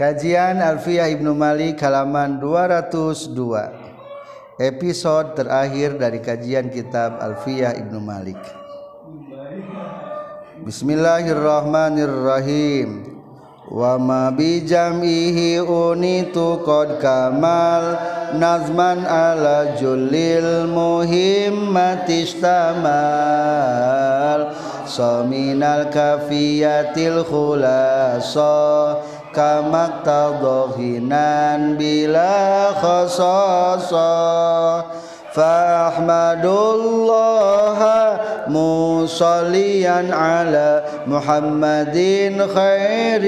Kajian Alfiyah Ibnu Malik halaman 202 Episode terakhir dari kajian kitab Alfiyah Ibnu Malik. Bismillahirrahmanirrahim. Wa ma bi jam'ihi unitu qad kamal nazman ala julil muhimmati istamal. Saminal kafiyatil khulasa كما تضغنا بلا خصاصة فأحمد الله مصليا على محمد خير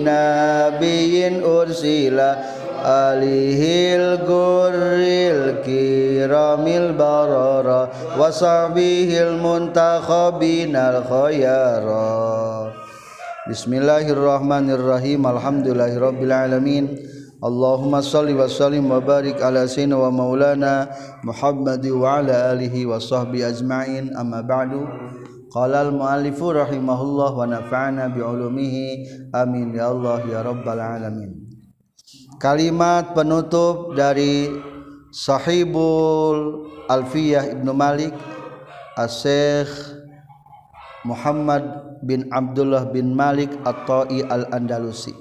نبي أرسل آله الجر الكرام البررة وصحبه المنتخبين الخيارات Bismillahirrahmanirrahim Alhamdulillahirabbil alamin Allahumma shalli wa sallim wa barik ala sayyidina wa maulana Muhammad wa ala alihi wa sahbi ajma'in amma ba'du Qala al-muallif rahimahullah wa nafa'ana bi ulumihi amin ya Allah ya rabbal alamin Kalimat penutup dari Sahibul Alfiyah Ibnu Malik As-Syekh Muhammad bin Abdullah bin Malik At-Ta'i Al-Andalusi.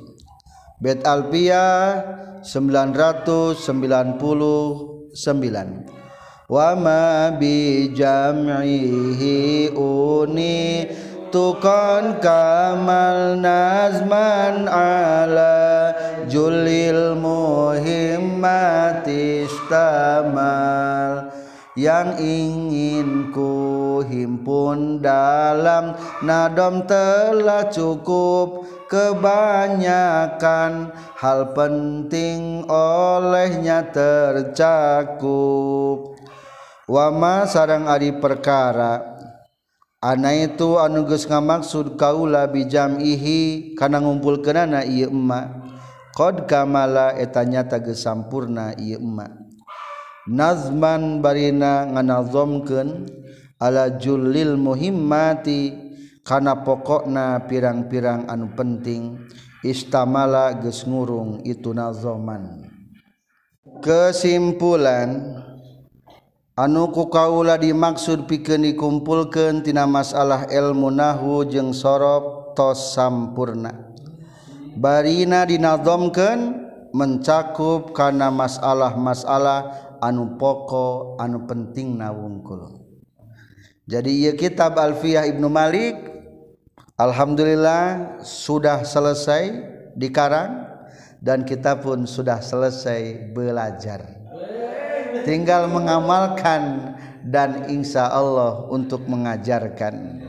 Bet Alpiyah 999 Wa ma bi jam'ihi uni tukan kamal nazman ala julil muhimmati istamal yang ingin ku himpun dalam nadom telah cukup kebanyakan. Hal penting olehnya tercakup. Wama sarang ari perkara. Ana itu anuges ngamaksud kaula bijam ihi kana ngumpulkeunana ieu emma. Qad kamala eta nyata geus sampurna ieu emma. Nazman barina nganazomkeun ala julil muhimmati kana pokokna pirang-pirang anu penting istamala geus ngurung itu nazoman. Kesimpulan anu ku kaula dimaksud pikeun dikumpulkeun tina masalah ilmu nahwu jeung sorop tos sampurna. Barina dinazomkeun mencakup kana masalah-masalah anu pokok anu penting nawungkul. Jadi ia kitab Alfiyah Ibnu Malik Alhamdulillah sudah selesai dikarang dan kita pun sudah selesai belajar. Tinggal mengamalkan dan insya Allah untuk mengajarkan.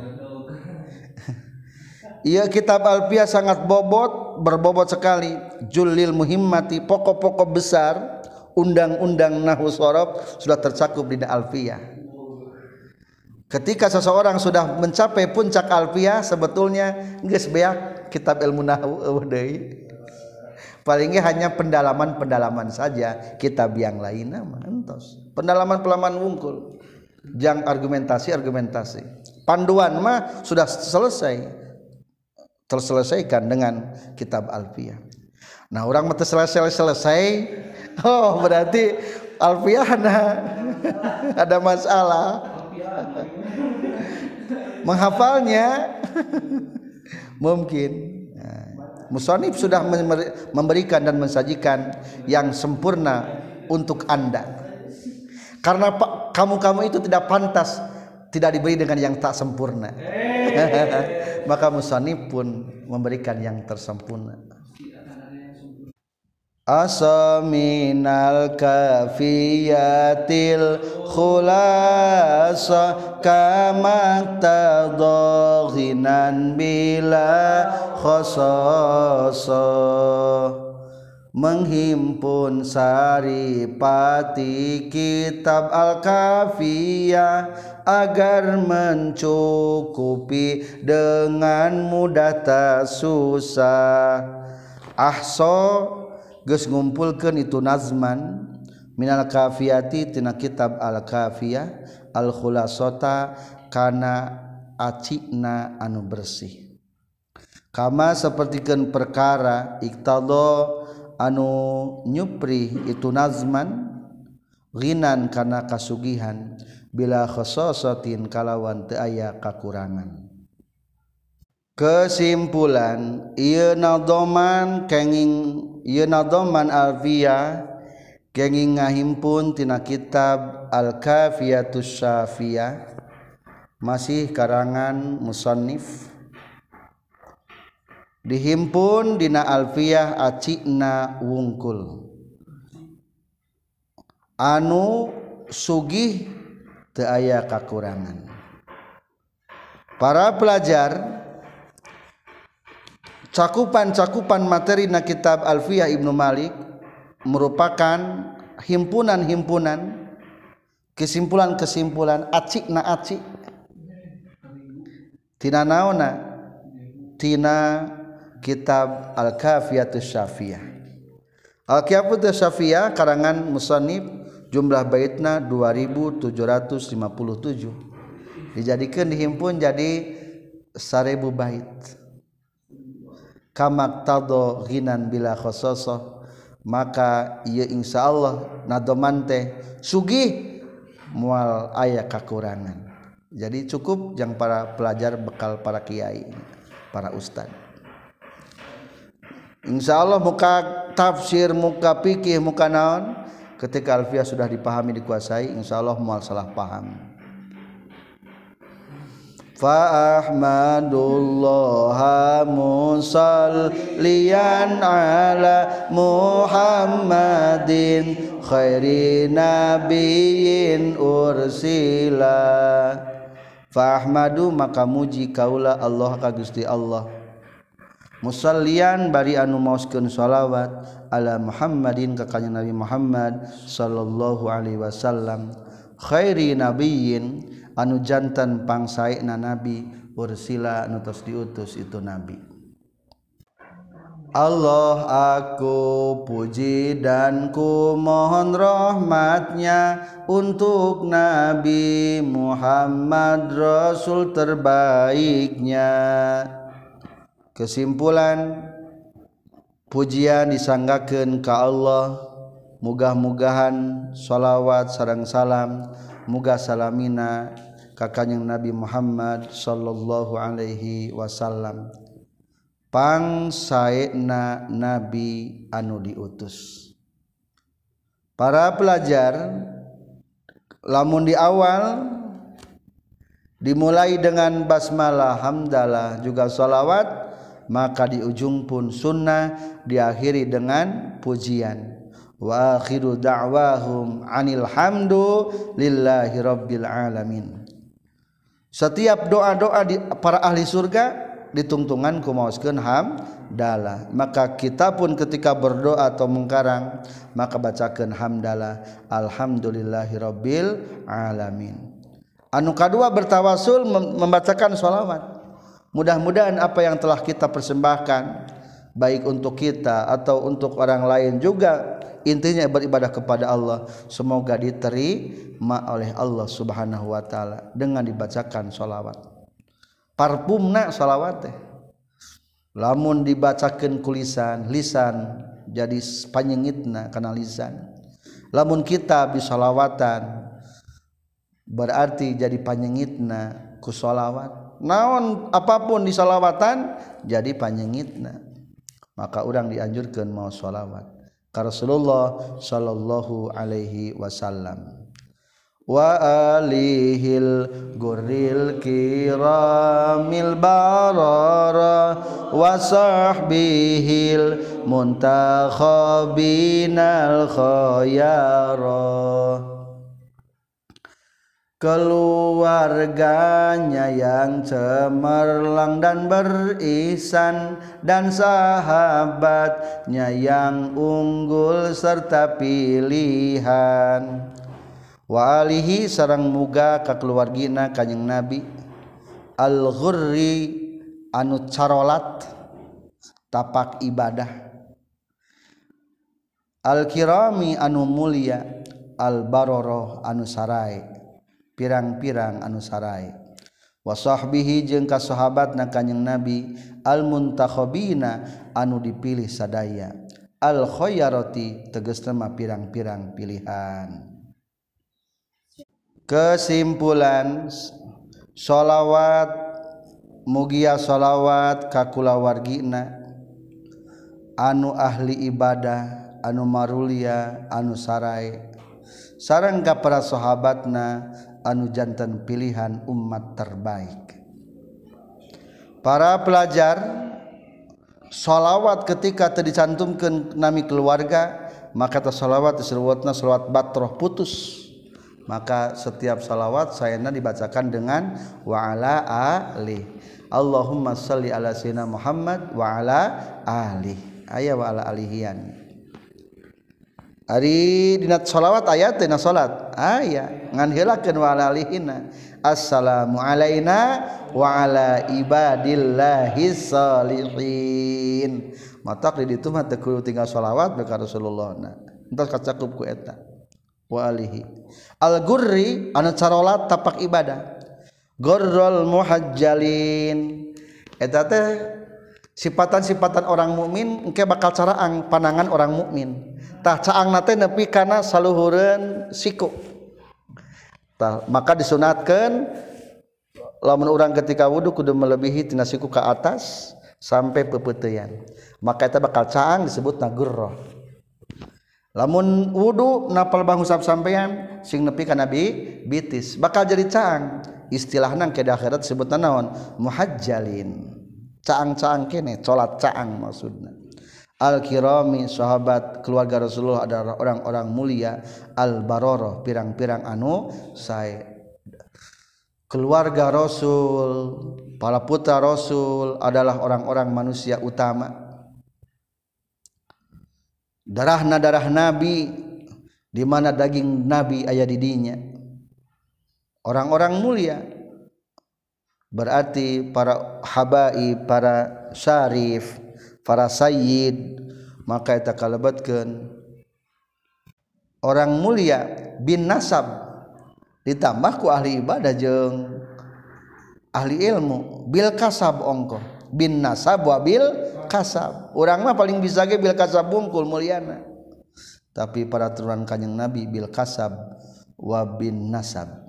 Ia kitab Alfiyah sangat bobot berbobot sekali. Julil muhimmati pokok-pokok besar undang-undang nahu sorof sudah tercakup di alfiyah. Ketika seseorang sudah mencapai puncak alfiyah, sebetulnya geus beak kitab ilmu nahu deui. Palingnya hanya pendalaman-pendalaman saja kitab yang lain nama entos. Pendalaman-pendalaman wungkul. Jang argumentasi-argumentasi. Panduan mah sudah selesai. Terselesaikan dengan kitab alfiyah. Nah, orang mah selesai-selesai Oh berarti Alfiah ada masalah. Menghafalnya? Mungkin. Nah, musonif sudah memberikan dan mensajikan yang sempurna untuk anda. Karena kamu-kamu itu tidak pantas tidak diberi dengan yang tak sempurna. Maka musonif pun memberikan yang tersempurna Asa minal kafiyatil khulasa kama tadaghinan bila khasasa. Menghimpun saripati kitab al-kafiyah agar mencukupi dengan mudah tak susah. Ahso geus ngumpulkeun itu nazman minal kafiyati tina kitab al kafiyah al khulasata kana acina anu bersih. Kama sapertikeun perkara iktado anu nyupri itu nazman rinan kana kasugihan bila khososotin kalawan teu aya kakurangan. kesimpulan ieu nadoman kenging ieu nadoman alfiah kenging ngahimpun tina kitab al-kafiyatus syafiyah masih karangan musannif. Dihimpun dina alfiah acikna wungkul. Anu sugih teu aya kakurangan. Para pelajar cakupan-cakupan materi na kitab Alfiyah Ibnu Malik merupakan himpunan-himpunan kesimpulan-kesimpulan acik na acik. Tina naona tina kitab Al-Kafiyatus Syafiyah. Al-Kafiyatus Syafiyah karangan musannif jumlah baitna 2757 dijadikan dihimpun jadi seribu bait kamak tado ghinan bila khososoh maka ia insya Allah nadoman teh sugih mual ayah kekurangan jadi cukup yang para pelajar bekal para kiai para ustad Insya Allah muka tafsir muka pikir muka naon ketika alfiah sudah dipahami dikuasai insya Allah mual salah paham Faahmadullah musallian ala Muhammadin khairi nabiyyin ursila. Faahmadu maka muji kaula Allah ka Gusti Allah. Musallian bari anu mauskeun shalawat ala Muhammadin ka kanjeng Nabi Muhammad sallallahu alaihi wasallam. Khairi nabiyyin anu jantan pangsai na nabi ursila nutos diutus itu nabi. Allah aku puji dan ku mohon rahmatnya untuk Nabi Muhammad Rasul terbaiknya. Kesimpulan pujian disanggaken ke Allah. Mudah-mugahan sholawat sarang salam muga salamina kakanyang Nabi Muhammad Shallallahu Alaihi Wasallam. Pangsaena nabi anu diutus. Para pelajar lamun di awal dimulai dengan basmalah hamdalah juga sholawat maka di ujung pun sunnah diakhiri dengan pujian. Wa akhiru da'wahum anil hamdu lillahi rabbil alamin setiap doa-doa di para ahli surga ditungtungan ku mauskeun hamdalah maka kita pun ketika berdoa atau mengkarang maka bacakeun hamdalah alhamdulillahirabbil alamin. Anu kadua bertawasul membacakan sholawat. Mudah-mudahan apa yang telah kita persembahkan baik untuk kita atau untuk orang lain juga intinya beribadah kepada Allah. Semoga diterima oleh Allah Subhanahu wa taala dengan dibacakan sholawat. Parfumna sholawat teh. Lamun dibacakan kulisan lisan jadi panyengitna kana lisan. Lamun kita bisolawatan berarti jadi panyengitna ku sholawat. Naon apa pun di salawatan jadi panyengitna maka orang dianjurkan mau sholawat ka Rasulullah sallallahu alaihi wasallam. Wa alihil gurril kiramil barara wa sahbihil muntakhabinal khayara. keluarganya yang cemerlang dan berisan dan sahabatnya yang unggul serta pilihan. Walihi sarang muga ka keluargina kanyang nabi. Al-ghurri anu carolat tapak ibadah. Al-kirami anu mulia al-baroroh anu sarai. pirang-pirang anu sarai. Wasahbihi jeung kasahabat na kanyeng nabi almuntakhobina anu dipilih sadaya. Al khoyaroti teges tema pirang-pirang pilihan. Kesimpulan sholawat mugia sholawat kakulawargina anu ahli ibadah anu marulia anu sarai. sarangka para sahabatna anu jantan pilihan umat terbaik. Para pelajar sholawat ketika terdicantumkan nami keluarga maka tasholawat disebutna sholawat batroh putus. Maka setiap sholawat sayana dibacakan dengan wa'ala ali. Allahumma salli ala sayyidina Muhammad wa ala ali. Ayah wa ala alihian Ari dinat sholawat ayat tina sholat. Ah, Aya ngan hilakeun wa assalamu alaina wa ala ibadillahi salihin. Matak di ditu mah teu tinggal sholawat ka Rasulullah. Entos kacakup ku eta. Wa alihi. Al gurri anu carolat tapak ibadah. Gorrol muhajjalin. Eta teh sifatan-sifatan orang mukmin engke bakal caraang panangan orang mukmin. Tah caang nate nepi kana saluhureun siku. Tah maka disunatkan lamun orang ketika wudhu kudu melebihi tina siku ke atas sampai pepeutean maka eta bakal caang disebut nagurrah lamun wudhu napal bang usap sampean sing nepi kana bi bitis. Bakal jadi caang istilahna ke akhirat sebutan naon? Muhajjalin. Caang-caang kene colat caang maksudnya. Al-kirami sahabat keluarga Rasulullah adalah orang-orang mulia. Al-baroroh pirang-pirang anu saya keluarga Rasul para putra Rasul adalah orang-orang manusia utama. Darahna darah Nabi di mana daging Nabi ayah didinya. Orang-orang mulia berarti para habai para syarif para sayyid maka eta kalebatkeun orang mulia bin nasab. Ditambah ku ahli ibadah jeung ahli ilmu. Bil kasab ongko bin nasab wa bil kasab. Urang mah paling bisa ge bil kasab bungkul muliana. Tapi para turunan kanjeng nabi bil kasab wa bin nasab.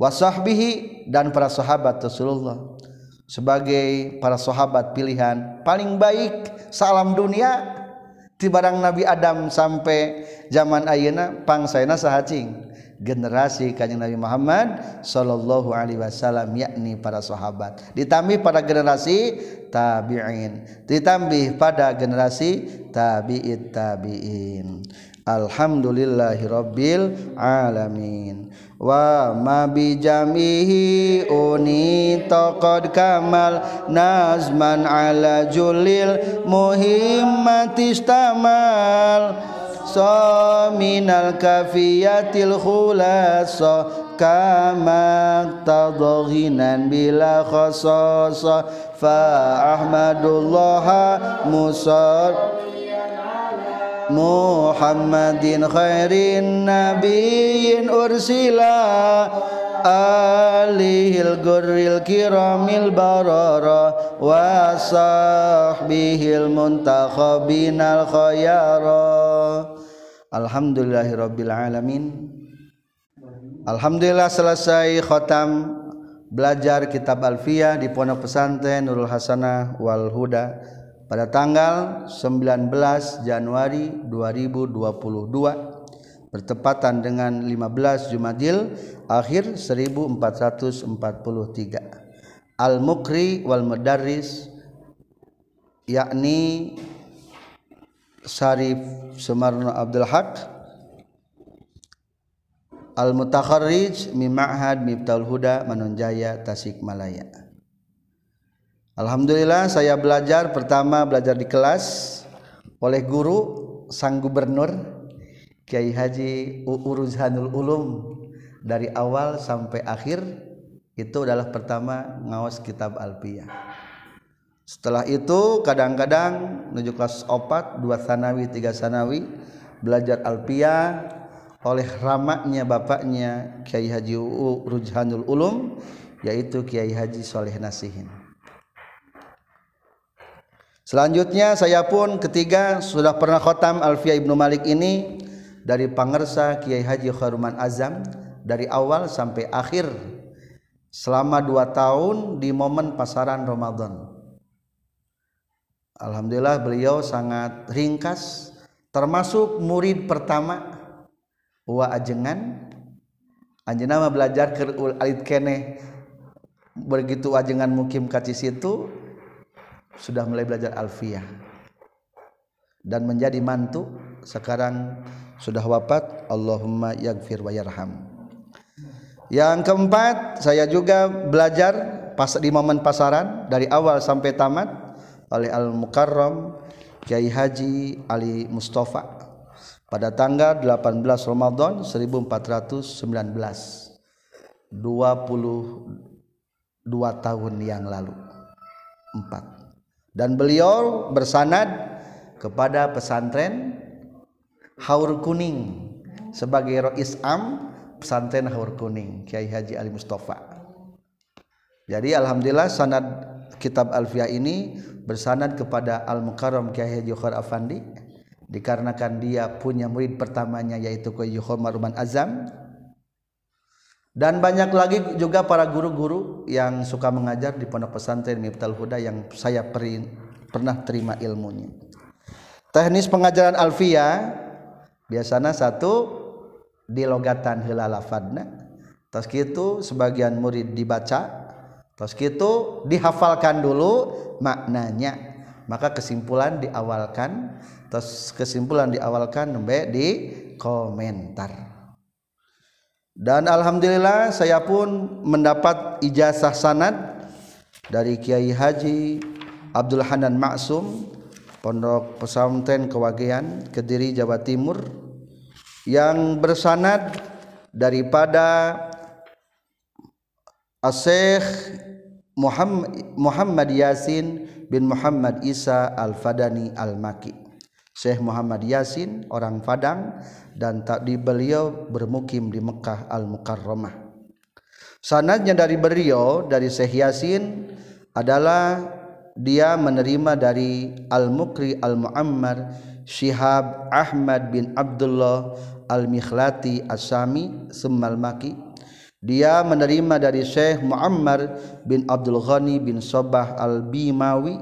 wasahbihi dan para sahabat Rasulullah. Sebagai para sahabat pilihan paling baik salam dunia ti barang Nabi Adam sampai zaman ayeuna pangsaena sahacing. Generasi kanjeng Nabi Muhammad sallallahu alaihi wasallam yakni para sahabat. Ditambih pada generasi tabi'in. Ditambih pada generasi tabi'it tabi'in. Alhamdulillahirabbil alamin. Wa ma bi jamihi uni taqad kamal nazman ala julil muhimmatistamal so minal kafiyatil khulasa kama tadghinan bila khasasa. Fa ahmadullah musad Muhammadin khairin nabiyyin ursila alihil gurril kiramil barara wa sahbihil muntakhabinal khayara. Alhamdulillahi rabbil alamin. Alhamdulillah selesai khatam belajar kitab Alfiyah di Pondok Pesantren Nurul Hasanah wal Huda pada tanggal 19 Januari 2022 bertepatan dengan 15 Jumadil akhir 1443 Al-Mukri wal Mudarris yakni Syarif Sumarno Abdul Haq Al-Mutakharrij min Ma'had Miftahul Huda Manunjaya Tasikmalaya Alhamdulillah saya belajar. Pertama belajar di kelas oleh guru sang gubernur Kiai Haji Uruzhanul Ulum. Dari awal sampai akhir itu adalah pertama ngawas kitab Alpiyah. Setelah itu kadang-kadang menuju kelas opat, dua sanawi, tiga sanawi belajar Alpiyah oleh ramanya bapaknya Kiai Haji Uruzhanul Ulum yaitu Kiai Haji Soleh Nasihin selanjutnya saya pun ketiga sudah pernah khotam Alfiah Ibnu Malik ini dari pangersa Kiai Haji Kharuman Azam dari awal sampai akhir selama dua tahun di momen pasaran Ramadan. Alhamdulillah beliau sangat ringkas termasuk murid pertama wa ajengan anjeunna belajar ke alit kene begitu ajengan mukim kaci situ sudah mulai belajar alfiyah. Dan menjadi mantu sekarang sudah wafat Allahumma yaghfir wa yarham. Yang keempat saya juga belajar pas di momen pasaran dari awal sampai tamat oleh Al Mukarram Kiai Haji Ali Mustafa. Pada tanggal 18 Ramadan 1419 22 tahun yang lalu empat dan beliau bersanad kepada pesantren Haur Kuning sebagai Rois Am pesantren Haur Kuning Kiai Haji Ali Mustafa. Jadi alhamdulillah sanad kitab Alfiah ini bersanad kepada Al Mukarram Kiai Haji Khar Afandi dikarenakan dia punya murid pertamanya yaitu Kiai Khomar Ruman Azam dan banyak lagi juga para guru-guru yang suka mengajar di pondok pesantren Miftal Huda yang saya peri, pernah terima ilmunya. Teknis pengajaran Alfiah biasanya satu di logatan heula lafadna tos kitu sebagian murid dibaca tos kitu dihafalkan dulu maknanya. Maka kesimpulan diawalkan tos kesimpulan diawalkan nembe di komentar dan alhamdulillah saya pun mendapat ijazah sanad dari Kiai Haji Abdul Hanan Maksum Pondok Pesantren Kewagian Kediri Jawa Timur yang bersanad daripada Asyikh Muhammad, Muhammad Yasin bin Muhammad Isa Al-Fadani Al-Maki. Syekh Muhammad Yasin orang Padang dan tak di beliau bermukim di Mekah Al-Mukarramah. Sanadnya dari beliau dari Syekh Yasin adalah dia menerima dari Al-Mukri Al-Muammar Syihab Ahmad bin Abdullah Al-Mikhlati Asami Summal Maki dia menerima dari Syekh Muammar bin Abdul Ghani bin Sobah Al-Bimawi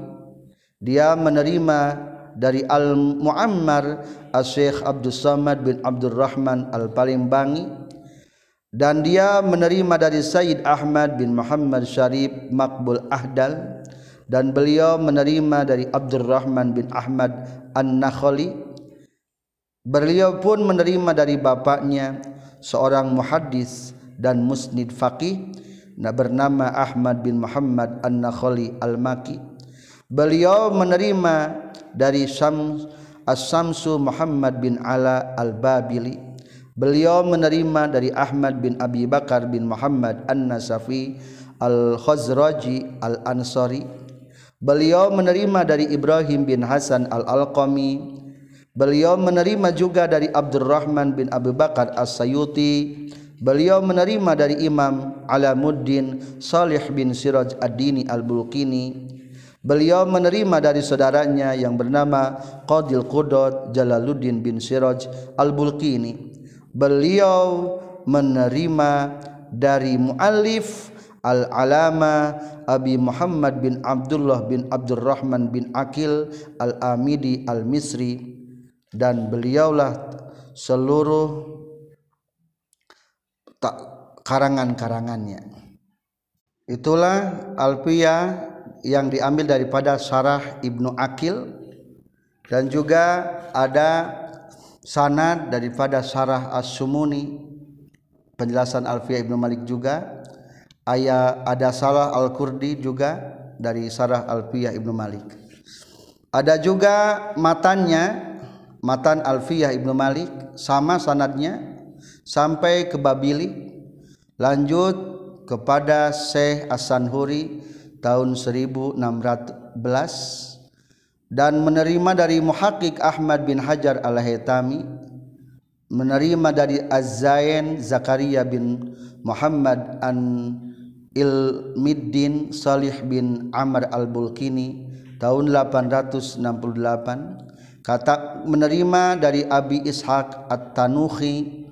dia menerima dari Al-Muammar Syekh Abdul Samad bin Abdul Rahman Al-Palimbangi. Dan dia menerima dari Sayyid Ahmad bin Muhammad Syarif Makbul Ahdal. Dan beliau menerima dari Abdurrahman bin Ahmad An-Nakhali. Beliau pun menerima dari bapaknya seorang muhaddis dan musnid faqih bernama Ahmad bin Muhammad An-Nakhali Al-Maki beliau menerima dari Syams As-Samsu Muhammad bin Ala Al-Babili beliau menerima dari Ahmad bin Abi Bakar bin Muhammad An-Nasafi Al-Khazraji Al-Ansari Beliau menerima dari Ibrahim bin Hasan al-Alqami. Beliau menerima juga dari Abdurrahman bin Abu Bakar As-Sayuti. Beliau menerima dari Imam Alamuddin Salih bin Siraj Ad-Dini Al-Bulkini. Beliau menerima dari saudaranya yang bernama Qadil Qudot Jalaluddin bin Siraj Al-Bulkini. Beliau menerima dari muallif Al-Alama Abi Muhammad bin Abdullah bin Abdurrahman bin Akil Al-Amidi Al-Misri dan beliaulah seluruh karangan-karangannya. Itulah Alfiya yang diambil daripada Sarah Ibnu Akil dan juga ada sanad daripada Sarah As-Sumuni penjelasan Alfiya Ibnu Malik juga aya ada salah Al-Qurdi juga dari Sarah Alfiyah Ibnu Malik. Ada juga matannya matan Alfiyah Ibnu Malik sama sanadnya sampai ke Babili lanjut kepada Syekh As-Sanhuri tahun 1611 dan menerima dari Muhakkik Ahmad bin Hajar Al-Haytami menerima dari Az-Zain Zakaria bin Muhammad an ilmiddin Shalih bin Amr al-Bulkini tahun 868 kata menerima dari Abi Ishaq At-Tanuhi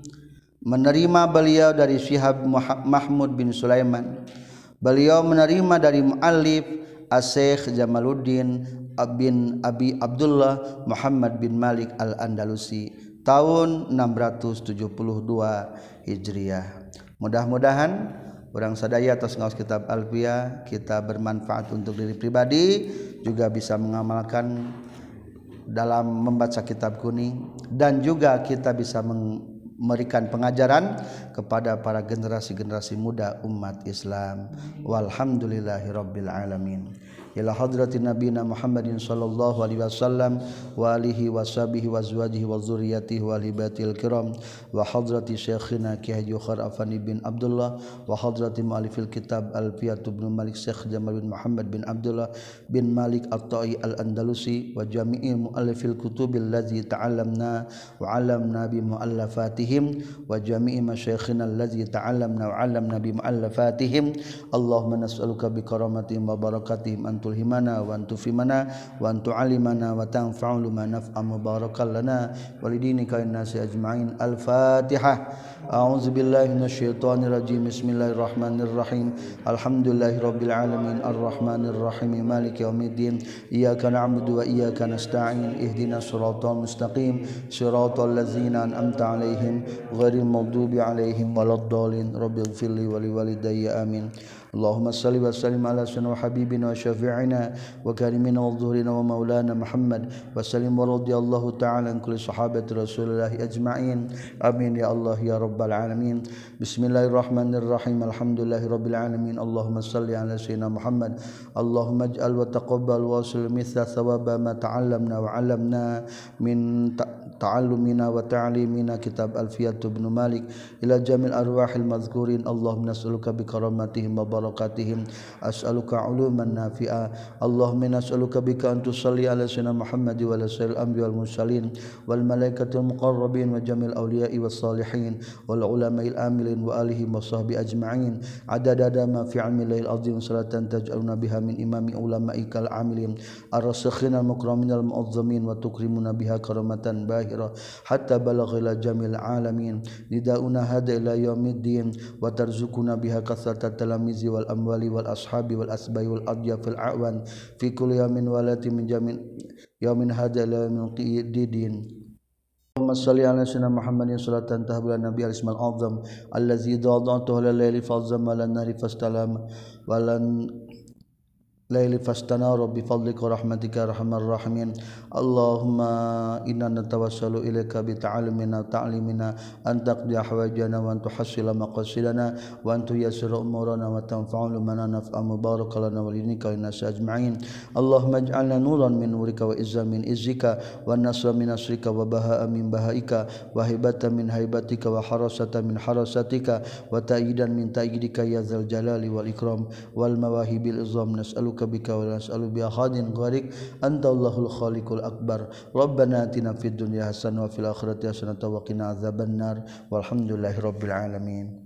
menerima beliau dari Syihab Mahmud bin Sulaiman beliau menerima dari muallif Asyikh Jamaluddin bin Abi Abdullah Muhammad bin Malik Al-Andalusi tahun 672 Hijriah. Mudah-mudahan orang sadaya atas ngaos kitab Alfiyah kita bermanfaat untuk diri pribadi juga bisa mengamalkan dalam membaca kitab kuning dan juga kita bisa memberikan pengajaran kepada para generasi-generasi muda umat Islam. Walhamdulillahirabbil alamin. Ila hadratin nabiyina Muhammadin sallallahu alaihi wasallam wa alihi washabihi wa azwajihi wa dzurriyyatihi wa libatil kiram wa hadrati syekhina Ki Haji Afani bin Abdullah wa hadrati muallifil kitab Alfiyat bin Malik Syekh Jamal bin Muhammad bin Abdullah bin Malik At-Tai Al-Andalusi wa jami'i muallifil kutubil ladzi ta'allamna wa 'allamna bi muallafatihim wa jami'i masyayikhina alladzi ta'allamna wa 'allamna bi muallafatihim Allahumma nas'aluka bi karamatihim wa barakatihim antu tulhimana wa tufimana wa tu'allimana wa tanfa'u ma naf'a mubarakal lana walidinika innasi ajma'in al-fatihah a'udzu billahi minasyaitonir rajim bismillahirrahmanirrahim alhamdulillahi rabbil alamin arrahmanir rahim maliki yaumiddin iyyaka na'budu wa iyyaka nasta'in ihdinas siratal mustaqim siratal ladzina an'amta 'alaihim ghairil maghdubi 'alaihim waladdallin rabbighfirli wa liwalidayya amin اللهم صل وسلم على سيدنا وحبيبنا وشفيعنا وكريمنا وظهرنا ومولانا محمد وسلم ورضي الله تعالى عن كل صحابة رسول الله أجمعين. آمين. يا الله يا رب العالمين. بسم الله الرحمن الرحيم. الحمد لله رب العالمين. اللهم صل على سيدنا محمد. اللهم اجعل وتقبل واصل مثل ثواب ما تعلمنا وعلمنا من تعلمنا وتعليمنا. كتاب ألفية بن مالك. إلى جميع الأرواح المذكورين. اللهم نسألك بكرامتهم وبركاتهم أسألك علوما نافعة اللهم نسألك بك أن تصلي على سيدنا محمد وعلى سائر الأنبياء والمرسلين والملائكة المقربين وجميع الأولياء والصالحين والعلماء الآملين وآلهم وصحبه أجمعين عدد ما في علم الله العظيم صلاة تجعلنا بها من إمام علمائك العاملين الرسخين المكرمين المعظمين وتكرمنا بها كرامة باهية الظاهرة حتى بلغ إلى جميع العالمين نداؤنا هذا إلى يوم الدين وترزقنا بها كثرة التلاميذ والأموال والأصحاب والأسباب والأضياف الأعوان في كل يوم ولات من جميع يوم هذا إلى يوم الدين اللهم صل على سيدنا محمد صلاة تهب لنا بها الاسم الأعظم الذي ضاضعته لليل فالظم للنار فاستلام ولن الليل فاستنار بفضلك ورحمتك أرحم الراحمين. اللهم إنا نتوسل إليك بتعلمنا تعلمنا أن تقضي أحواجنا وأن تحصل مقاصدنا وأن تيسر أمورنا وتنفع لمن نفع مبارك لنا ولدينك والناس أجمعين. اللهم اجعلنا نورا من نورك وإزا من إزك والنصر من نصرك وبهاء من بهائك وهبة من هيبتك وحرسة من حرستك وتأييدا من تأييدك يا ذا الجلال والإكرام والمواهب العظام. نسألك نسألك بك ونسأل بأحد غيرك أنت الله الخالق الأكبر. ربنا آتنا في الدنيا حسنة وفي الآخرة حسنة وقنا عذاب النار. والحمد لله رب العالمين.